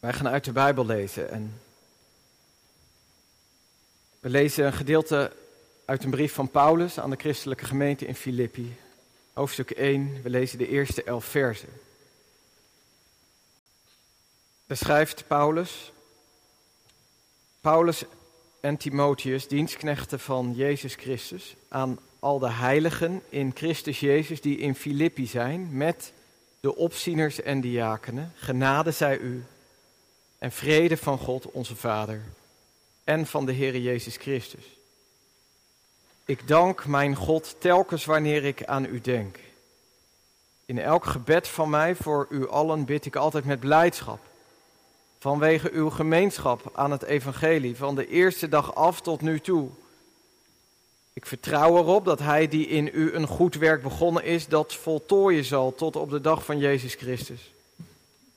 Wij gaan uit de Bijbel lezen en we lezen een gedeelte uit een brief van Paulus aan de christelijke gemeente in Filippi, hoofdstuk 1. We lezen de eerste elf versen. Daar schrijft Paulus, Paulus en Timotheus, dienstknechten van Jezus Christus, aan al de heiligen in Christus Jezus die in Filippi zijn, met de opzieners en diakenen. Genade zij u en vrede van God onze Vader en van de Heer Jezus Christus. Ik dank mijn God telkens wanneer ik aan u denk. In elk gebed van mij voor u allen bid ik altijd met blijdschap. Vanwege uw gemeenschap aan het evangelie van de eerste dag af tot nu toe. Ik vertrouw erop dat hij die in u een goed werk begonnen is, dat voltooien zal tot op de dag van Jezus Christus.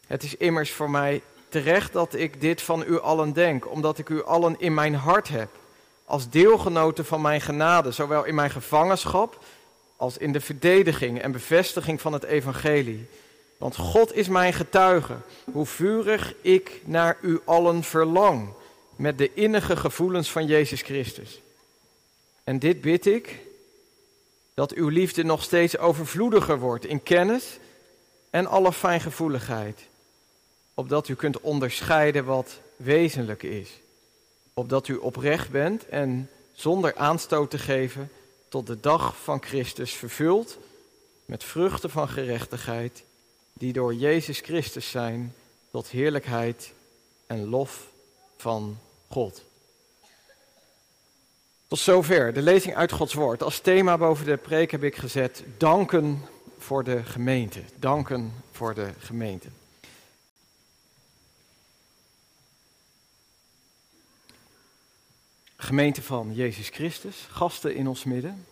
Het is immers voor mij terecht dat ik dit van u allen denk, omdat ik u allen in mijn hart heb, als deelgenoten van mijn genade, zowel in mijn gevangenschap als in de verdediging en bevestiging van het evangelie. Want God is mijn getuige, hoe vurig ik naar u allen verlang, met de innige gevoelens van Jezus Christus. En dit bid ik, dat uw liefde nog steeds overvloediger wordt in kennis en alle fijngevoeligheid opdat u kunt onderscheiden wat wezenlijk is. Opdat u oprecht bent en zonder aanstoot te geven tot de dag van Christus vervuld met vruchten van gerechtigheid, die door Jezus Christus zijn tot heerlijkheid en lof van God. Tot zover de lezing uit Gods Woord. Als thema boven de preek heb ik gezet: danken voor de gemeente. Danken voor de gemeente. Gemeente van Jezus Christus, gasten in ons midden.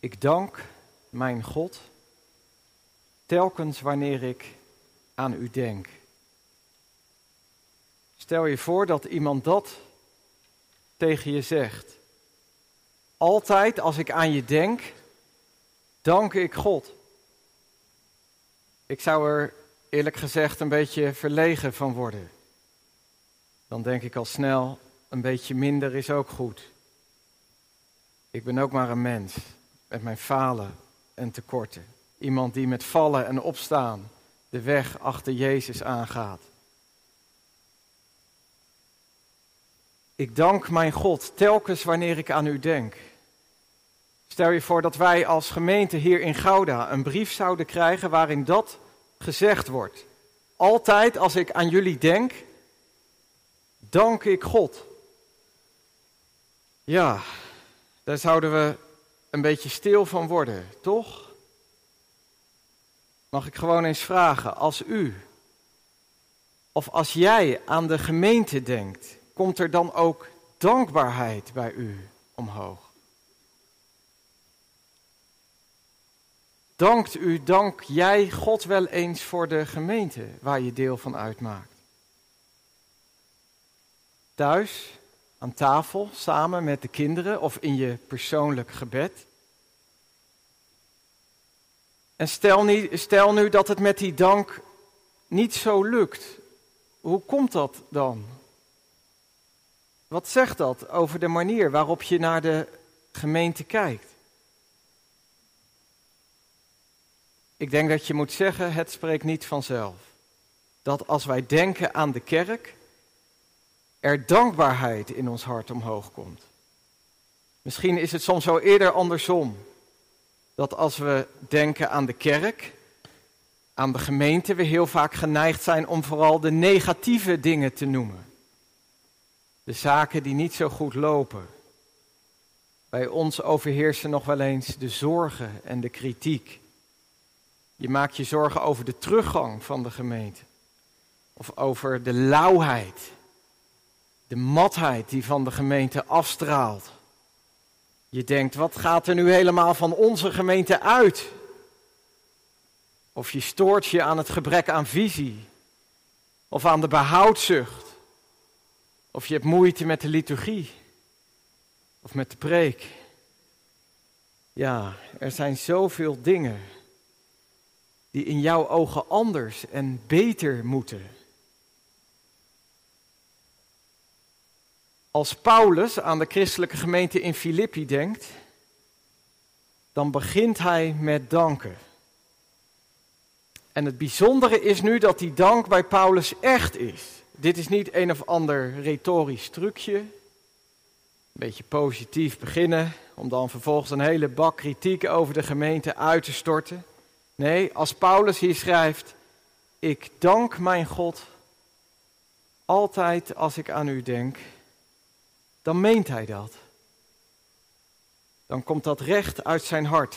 Ik dank mijn God telkens wanneer ik aan u denk. Stel je voor dat iemand dat tegen je zegt. Altijd als ik aan je denk, dank ik God. Ik zou er eerlijk gezegd een beetje verlegen van worden. Dan denk ik al snel, een beetje minder is ook goed. Ik ben ook maar een mens met mijn falen en tekorten. Iemand die met vallen en opstaan de weg achter Jezus aangaat. Ik dank mijn God telkens wanneer ik aan u denk. Stel je voor dat wij als gemeente hier in Gouda een brief zouden krijgen waarin dat gezegd wordt. Altijd als ik aan jullie denk, dank ik God. Ja, daar zouden we een beetje stil van worden, toch? Mag ik gewoon eens vragen, als u of als jij aan de gemeente denkt, komt er dan ook dankbaarheid bij u omhoog? Dankt u, dank jij God wel eens voor de gemeente waar je deel van uitmaakt? Thuis, aan tafel samen met de kinderen of in je persoonlijk gebed. En stel, niet, stel nu dat het met die dank niet zo lukt. Hoe komt dat dan? Wat zegt dat over de manier waarop je naar de gemeente kijkt? Ik denk dat je moet zeggen, het spreekt niet vanzelf. Dat als wij denken aan de kerk, er dankbaarheid in ons hart omhoog komt. Misschien is het soms wel eerder andersom. Dat als we denken aan de kerk, aan de gemeente, we heel vaak geneigd zijn om vooral de negatieve dingen te noemen. De zaken die niet zo goed lopen. Bij ons overheersen nog wel eens de zorgen en de kritiek. Je maakt je zorgen over de teruggang van de gemeente. Of over de lauwheid de matheid die van de gemeente afstraalt. Je denkt, wat gaat er nu helemaal van onze gemeente uit? Of je stoort je aan het gebrek aan visie, of aan de behoudzucht, of je hebt moeite met de liturgie, of met de preek. Ja, er zijn zoveel dingen die in jouw ogen anders en beter moeten Als Paulus aan de christelijke gemeente in Filippi denkt, dan begint hij met danken. En het bijzondere is nu dat die dank bij Paulus echt is. Dit is niet een of ander retorisch trucje. Een beetje positief beginnen, om dan vervolgens een hele bak kritiek over de gemeente uit te storten. Nee, als Paulus hier schrijft: Ik dank mijn God altijd als ik aan u denk, dan meent hij dat. Dan komt dat recht uit zijn hart.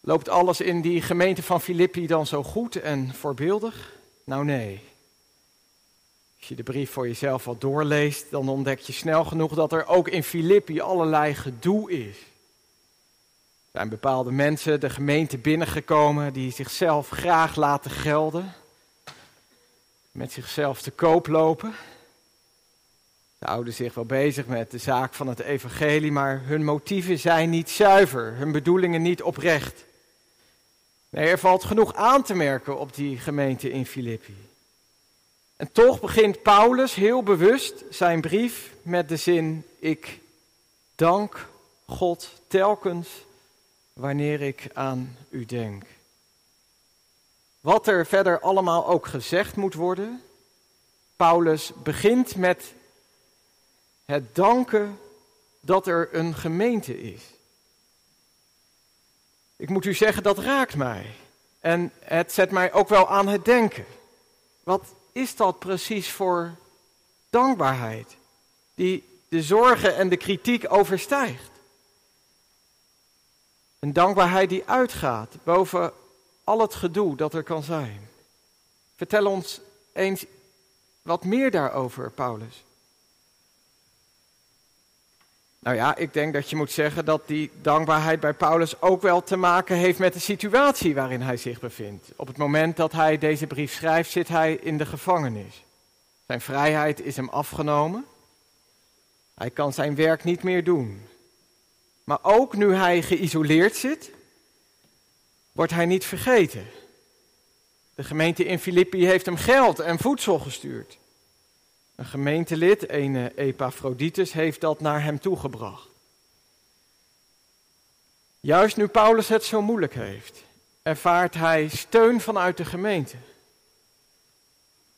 Loopt alles in die gemeente van Filippi dan zo goed en voorbeeldig? Nou nee. Als je de brief voor jezelf wat doorleest, dan ontdek je snel genoeg dat er ook in Filippi allerlei gedoe is. Er zijn bepaalde mensen de gemeente binnengekomen die zichzelf graag laten gelden, met zichzelf te koop lopen. Houden zich wel bezig met de zaak van het evangelie, maar hun motieven zijn niet zuiver, hun bedoelingen niet oprecht. Nee, er valt genoeg aan te merken op die gemeente in Filippi. En toch begint Paulus heel bewust zijn brief met de zin: Ik dank God telkens wanneer ik aan u denk. Wat er verder allemaal ook gezegd moet worden, Paulus begint met het danken dat er een gemeente is. Ik moet u zeggen, dat raakt mij. En het zet mij ook wel aan het denken. Wat is dat precies voor dankbaarheid die de zorgen en de kritiek overstijgt? Een dankbaarheid die uitgaat boven al het gedoe dat er kan zijn. Vertel ons eens wat meer daarover, Paulus. Nou ja, ik denk dat je moet zeggen dat die dankbaarheid bij Paulus ook wel te maken heeft met de situatie waarin hij zich bevindt. Op het moment dat hij deze brief schrijft, zit hij in de gevangenis. Zijn vrijheid is hem afgenomen. Hij kan zijn werk niet meer doen. Maar ook nu hij geïsoleerd zit, wordt hij niet vergeten. De gemeente in Filippi heeft hem geld en voedsel gestuurd. Een gemeentelid, een Epaphroditus, heeft dat naar hem toegebracht. Juist nu Paulus het zo moeilijk heeft, ervaart hij steun vanuit de gemeente.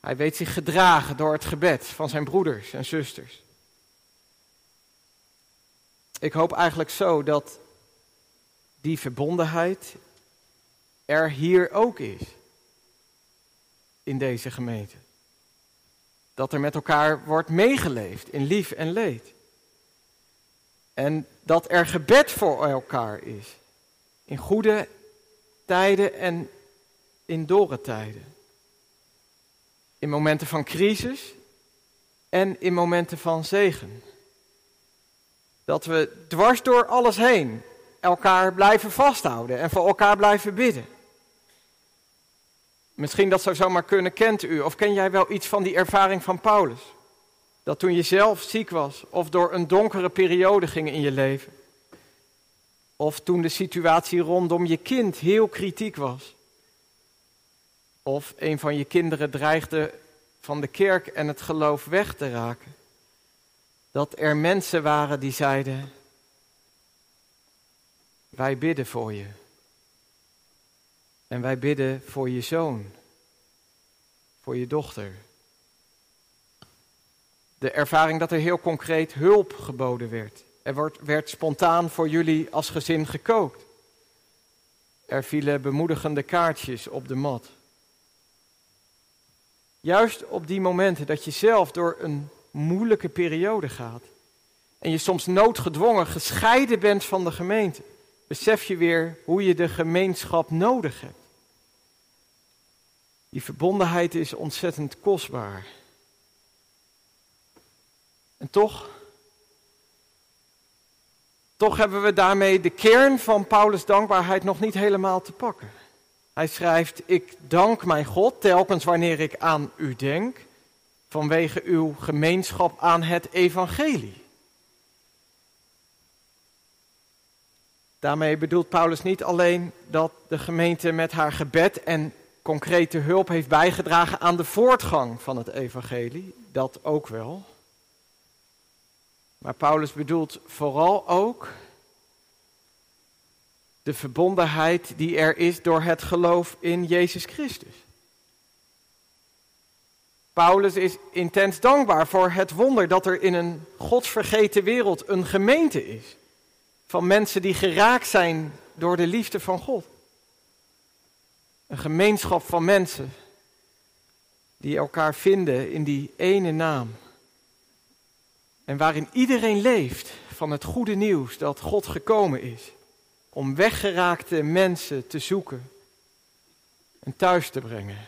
Hij weet zich gedragen door het gebed van zijn broeders en zusters. Ik hoop eigenlijk zo dat die verbondenheid er hier ook is. In deze gemeente. Dat er met elkaar wordt meegeleefd in lief en leed. En dat er gebed voor elkaar is. In goede tijden en in dorre tijden. In momenten van crisis en in momenten van zegen. Dat we dwars door alles heen elkaar blijven vasthouden en voor elkaar blijven bidden. Misschien dat zou zomaar kunnen, kent u of ken jij wel iets van die ervaring van Paulus? Dat toen je zelf ziek was of door een donkere periode ging in je leven. Of toen de situatie rondom je kind heel kritiek was. Of een van je kinderen dreigde van de kerk en het geloof weg te raken. Dat er mensen waren die zeiden, wij bidden voor je. En wij bidden voor je zoon, voor je dochter. De ervaring dat er heel concreet hulp geboden werd. Er wordt, werd spontaan voor jullie als gezin gekookt. Er vielen bemoedigende kaartjes op de mat. Juist op die momenten dat je zelf door een moeilijke periode gaat en je soms noodgedwongen gescheiden bent van de gemeente, besef je weer hoe je de gemeenschap nodig hebt. Die verbondenheid is ontzettend kostbaar. En toch, toch hebben we daarmee de kern van Paulus' dankbaarheid nog niet helemaal te pakken. Hij schrijft, ik dank mijn God telkens wanneer ik aan u denk, vanwege uw gemeenschap aan het evangelie. Daarmee bedoelt Paulus niet alleen dat de gemeente met haar gebed en concrete hulp heeft bijgedragen aan de voortgang van het evangelie. Dat ook wel. Maar Paulus bedoelt vooral ook de verbondenheid die er is door het geloof in Jezus Christus. Paulus is intens dankbaar voor het wonder dat er in een godsvergeten wereld een gemeente is. Van mensen die geraakt zijn door de liefde van God. Een gemeenschap van mensen die elkaar vinden in die ene naam. En waarin iedereen leeft van het goede nieuws dat God gekomen is om weggeraakte mensen te zoeken en thuis te brengen.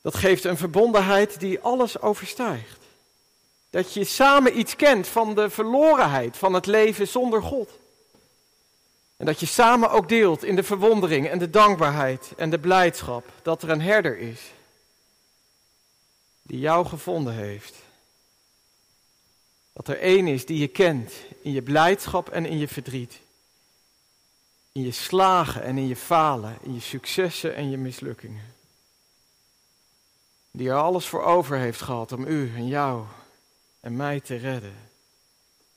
Dat geeft een verbondenheid die alles overstijgt. Dat je samen iets kent van de verlorenheid van het leven zonder God. En dat je samen ook deelt in de verwondering en de dankbaarheid en de blijdschap dat er een herder is die jou gevonden heeft. Dat er één is die je kent in je blijdschap en in je verdriet. In je slagen en in je falen, in je successen en je mislukkingen. Die er alles voor over heeft gehad om u en jou en mij te redden.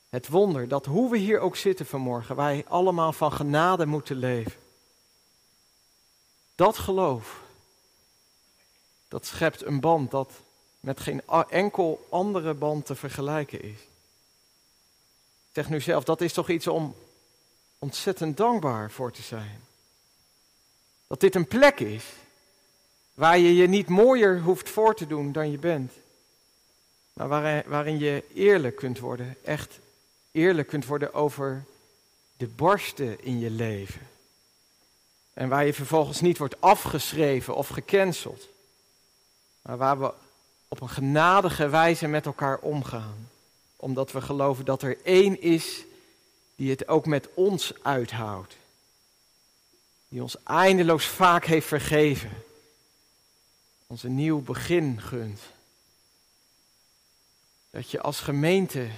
Het wonder dat hoe we hier ook zitten vanmorgen, wij allemaal van genade moeten leven. Dat geloof, dat schept een band dat met geen enkel andere band te vergelijken is. Zeg nu zelf, dat is toch iets om ontzettend dankbaar voor te zijn. Dat dit een plek is waar je je niet mooier hoeft voor te doen dan je bent. Maar waarin, je eerlijk kunt worden, echt eerlijk kunt worden over de borsten in je leven. En waar je vervolgens niet wordt afgeschreven of gecanceld. Maar waar we op een genadige wijze met elkaar omgaan. Omdat we geloven dat er één is die het ook met ons uithoudt. Die ons eindeloos vaak heeft vergeven. Ons een nieuw begin gunt. Dat je als gemeente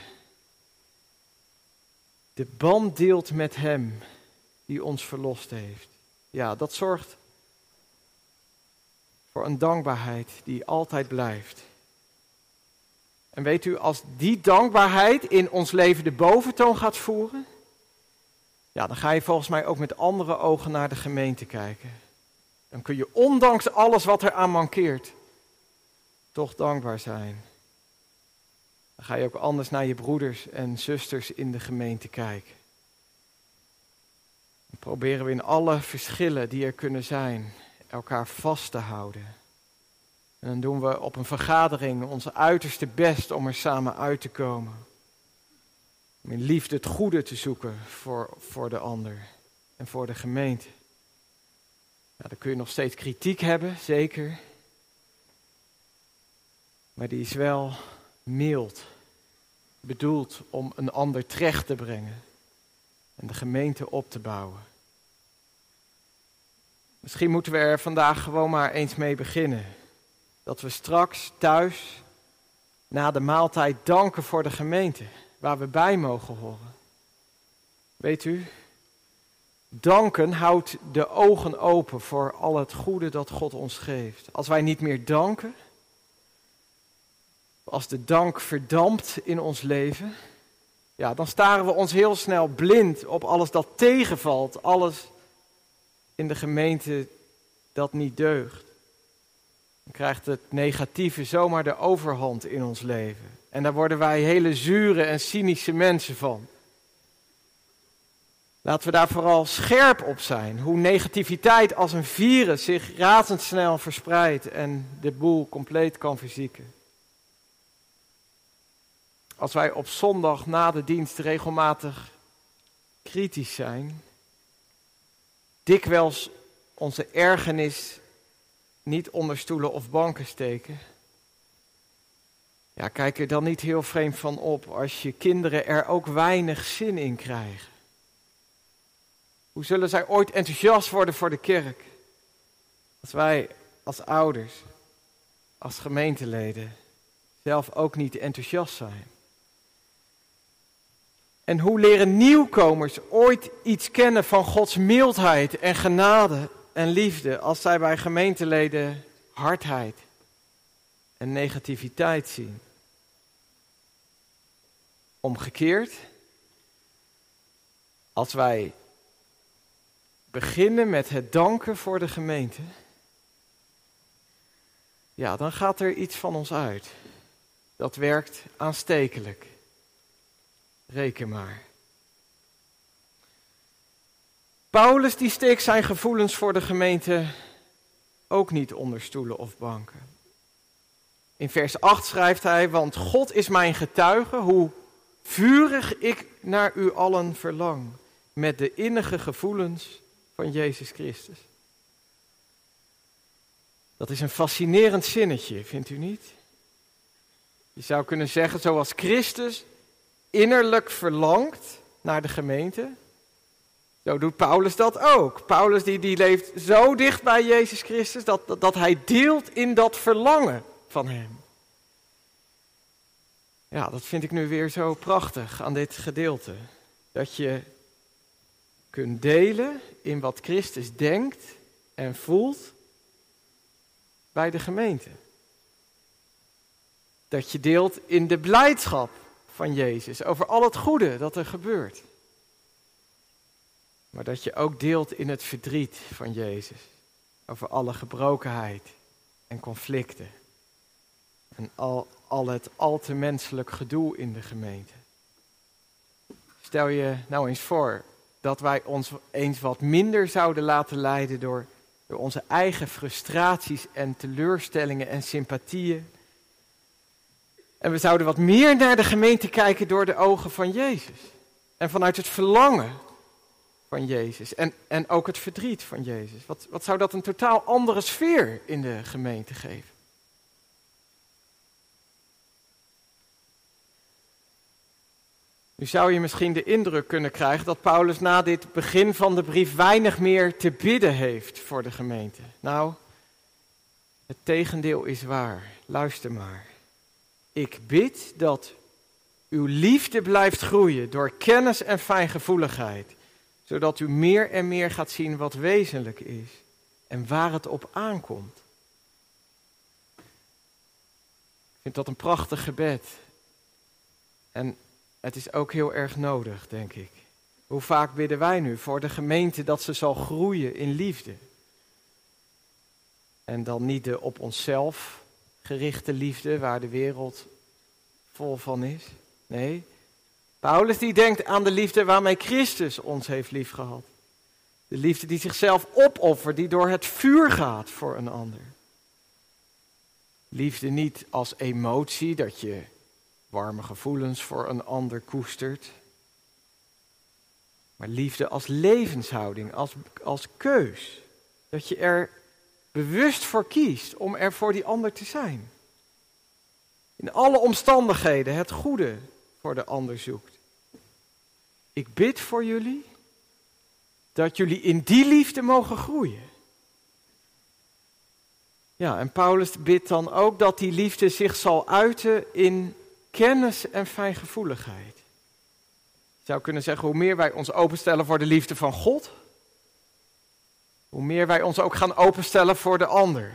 de band deelt met Hem die ons verlost heeft. Ja, dat zorgt voor een dankbaarheid die altijd blijft. En weet u, als die dankbaarheid in ons leven de boventoon gaat voeren, ja, dan ga je volgens mij ook met andere ogen naar de gemeente kijken. Dan kun je ondanks alles wat er aan mankeert, toch dankbaar zijn. Dan ga je ook anders naar je broeders en zusters in de gemeente kijken. Dan proberen we in alle verschillen die er kunnen zijn, elkaar vast te houden. En dan doen we op een vergadering onze uiterste best om er samen uit te komen. Om in liefde het goede te zoeken voor, voor de ander en voor de gemeente. Ja, dan kun je nog steeds kritiek hebben, zeker. Maar die is wel mild. Bedoeld om een ander terecht te brengen. En de gemeente op te bouwen. Misschien moeten we er vandaag gewoon maar eens mee beginnen. Dat we straks thuis na de maaltijd danken voor de gemeente waar we bij mogen horen. Weet u, danken houdt de ogen open voor al het goede dat God ons geeft. Als wij niet meer danken, als de dank verdampt in ons leven, ja, dan staren we ons heel snel blind op alles dat tegenvalt, alles in de gemeente dat niet deugt. Dan krijgt het negatieve zomaar de overhand in ons leven. En daar worden wij hele zure en cynische mensen van. Laten we daar vooral scherp op zijn. Hoe negativiteit als een virus zich razendsnel verspreidt en de boel compleet kan verzieken. Als wij op zondag na de dienst regelmatig kritisch zijn, dikwijls onze ergernis niet onder stoelen of banken steken. Ja, kijk er dan niet heel vreemd van op als je kinderen er ook weinig zin in krijgen. Hoe zullen zij ooit enthousiast worden voor de kerk? Als wij als ouders, als gemeenteleden zelf ook niet enthousiast zijn. En hoe leren nieuwkomers ooit iets kennen van Gods mildheid en genade en liefde als zij bij gemeenteleden hardheid en negativiteit zien. Omgekeerd, als wij beginnen met het danken voor de gemeente, ja, dan gaat er iets van ons uit. Dat werkt aanstekelijk. Reken maar. Paulus die steekt zijn gevoelens voor de gemeente ook niet onder stoelen of banken. In vers 8 schrijft hij, want God is mijn getuige, hoe vurig ik naar u allen verlang, met de innige gevoelens van Jezus Christus. Dat is een fascinerend zinnetje, vindt u niet? Je zou kunnen zeggen, zoals Christus innerlijk verlangt naar de gemeente, zo doet Paulus dat ook. Paulus die, die leeft zo dicht bij Jezus Christus dat, dat, dat hij deelt in dat verlangen van hem. Ja, dat vind ik nu weer zo prachtig aan dit gedeelte. Dat je kunt delen in wat Christus denkt en voelt bij de gemeente. Dat je deelt in de blijdschap van Jezus over al het goede dat er gebeurt. Maar dat je ook deelt in het verdriet van Jezus. Over alle gebrokenheid en conflicten. En al, al het al te menselijk gedoe in de gemeente. Stel je nou eens voor dat wij ons eens wat minder zouden laten leiden door, door onze eigen frustraties en teleurstellingen en sympathieën. En we zouden wat meer naar de gemeente kijken door de ogen van Jezus. En vanuit het verlangen van Jezus. En, en ook het verdriet van Jezus. Wat, wat zou dat een totaal andere sfeer in de gemeente geven? Nu zou je misschien de indruk kunnen krijgen dat Paulus na dit begin van de brief weinig meer te bidden heeft voor de gemeente. Nou, het tegendeel is waar. Luister maar. Ik bid dat uw liefde blijft groeien door kennis en fijngevoeligheid, zodat u meer en meer gaat zien wat wezenlijk is en waar het op aankomt. Ik vind dat een prachtig gebed. En het is ook heel erg nodig, denk ik. Hoe vaak bidden wij nu voor de gemeente dat ze zal groeien in liefde? En dan niet de op onszelf gerichte liefde waar de wereld vol van is. Nee, Paulus die denkt aan de liefde waarmee Christus ons heeft liefgehad. De liefde die zichzelf opoffert, die door het vuur gaat voor een ander. Liefde niet als emotie, dat je warme gevoelens voor een ander koestert. Maar liefde als levenshouding, als, als keus. Dat je er bewust voor kiest om er voor die ander te zijn. In alle omstandigheden het goede voor de ander zoekt. Ik bid voor jullie dat jullie in die liefde mogen groeien. Ja, en Paulus bidt dan ook dat die liefde zich zal uiten in kennis en fijngevoeligheid. Je zou kunnen zeggen, hoe meer wij ons openstellen voor de liefde van God, hoe meer wij ons ook gaan openstellen voor de ander.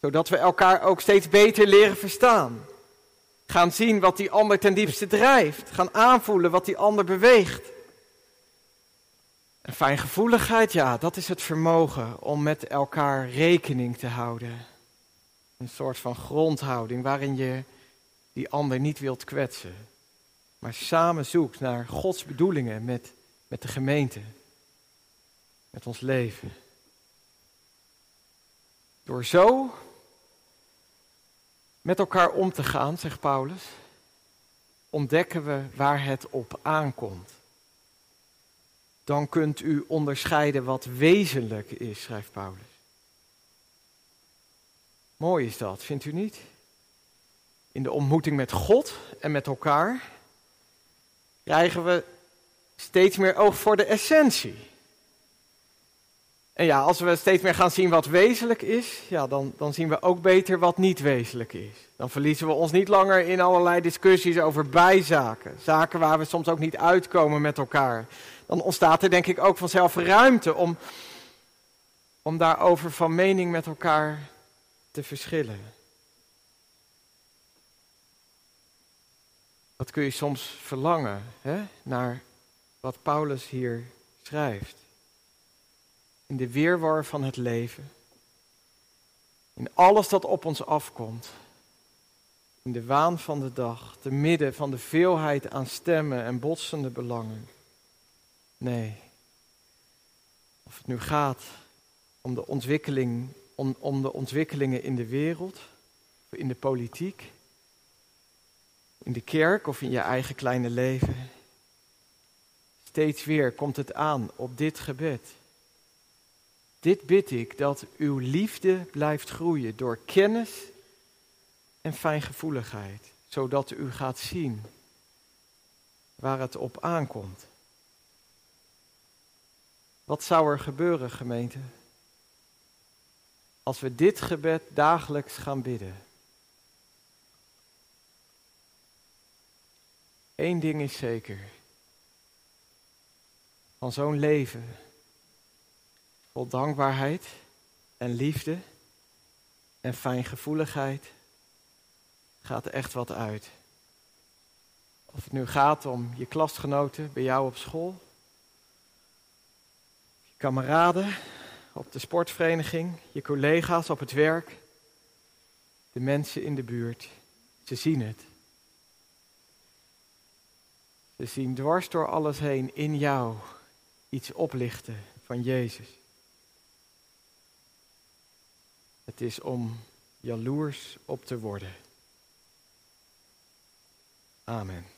Zodat we elkaar ook steeds beter leren verstaan. Gaan zien wat die ander ten diepste drijft. Gaan aanvoelen wat die ander beweegt. En fijngevoeligheid, ja, dat is het vermogen om met elkaar rekening te houden. Een soort van grondhouding waarin je die ander niet wilt kwetsen. Maar samen zoekt naar Gods bedoelingen met, met de gemeente. Met ons leven. Door zo met elkaar om te gaan, zegt Paulus, ontdekken we waar het op aankomt. Dan kunt u onderscheiden wat wezenlijk is, schrijft Paulus. Mooi is dat, vindt u niet? In de ontmoeting met God en met elkaar krijgen we steeds meer oog voor de essentie. En ja, als we steeds meer gaan zien wat wezenlijk is, ja, dan, dan zien we ook beter wat niet wezenlijk is. Dan verliezen we ons niet langer in allerlei discussies over bijzaken. Zaken waar we soms ook niet uitkomen met elkaar. Dan ontstaat er denk ik ook vanzelf ruimte om, om daarover van mening met elkaar te verschillen. Dat kun je soms verlangen hè, naar wat Paulus hier schrijft. In de weerwar van het leven. In alles dat op ons afkomt. In de waan van de dag. Te midden van de veelheid aan stemmen en botsende belangen. Nee. Of het nu gaat om de, ontwikkeling, om, om de ontwikkelingen in de wereld, in de politiek, in de kerk of in je eigen kleine leven. Steeds weer komt het aan op dit gebed. Dit bid ik dat uw liefde blijft groeien door kennis en fijngevoeligheid, zodat u gaat zien waar het op aankomt. Wat zou er gebeuren, gemeente, als we dit gebed dagelijks gaan bidden? Eén ding is zeker. Van zo'n leven vol dankbaarheid en liefde en fijngevoeligheid gaat er echt wat uit. Of het nu gaat om je klasgenoten bij jou op school, je kameraden op de sportvereniging, je collega's op het werk, de mensen in de buurt. Ze zien het. Ze zien dwars door alles heen in jou iets oplichten van Jezus. Het is om jaloers op te worden. Amen.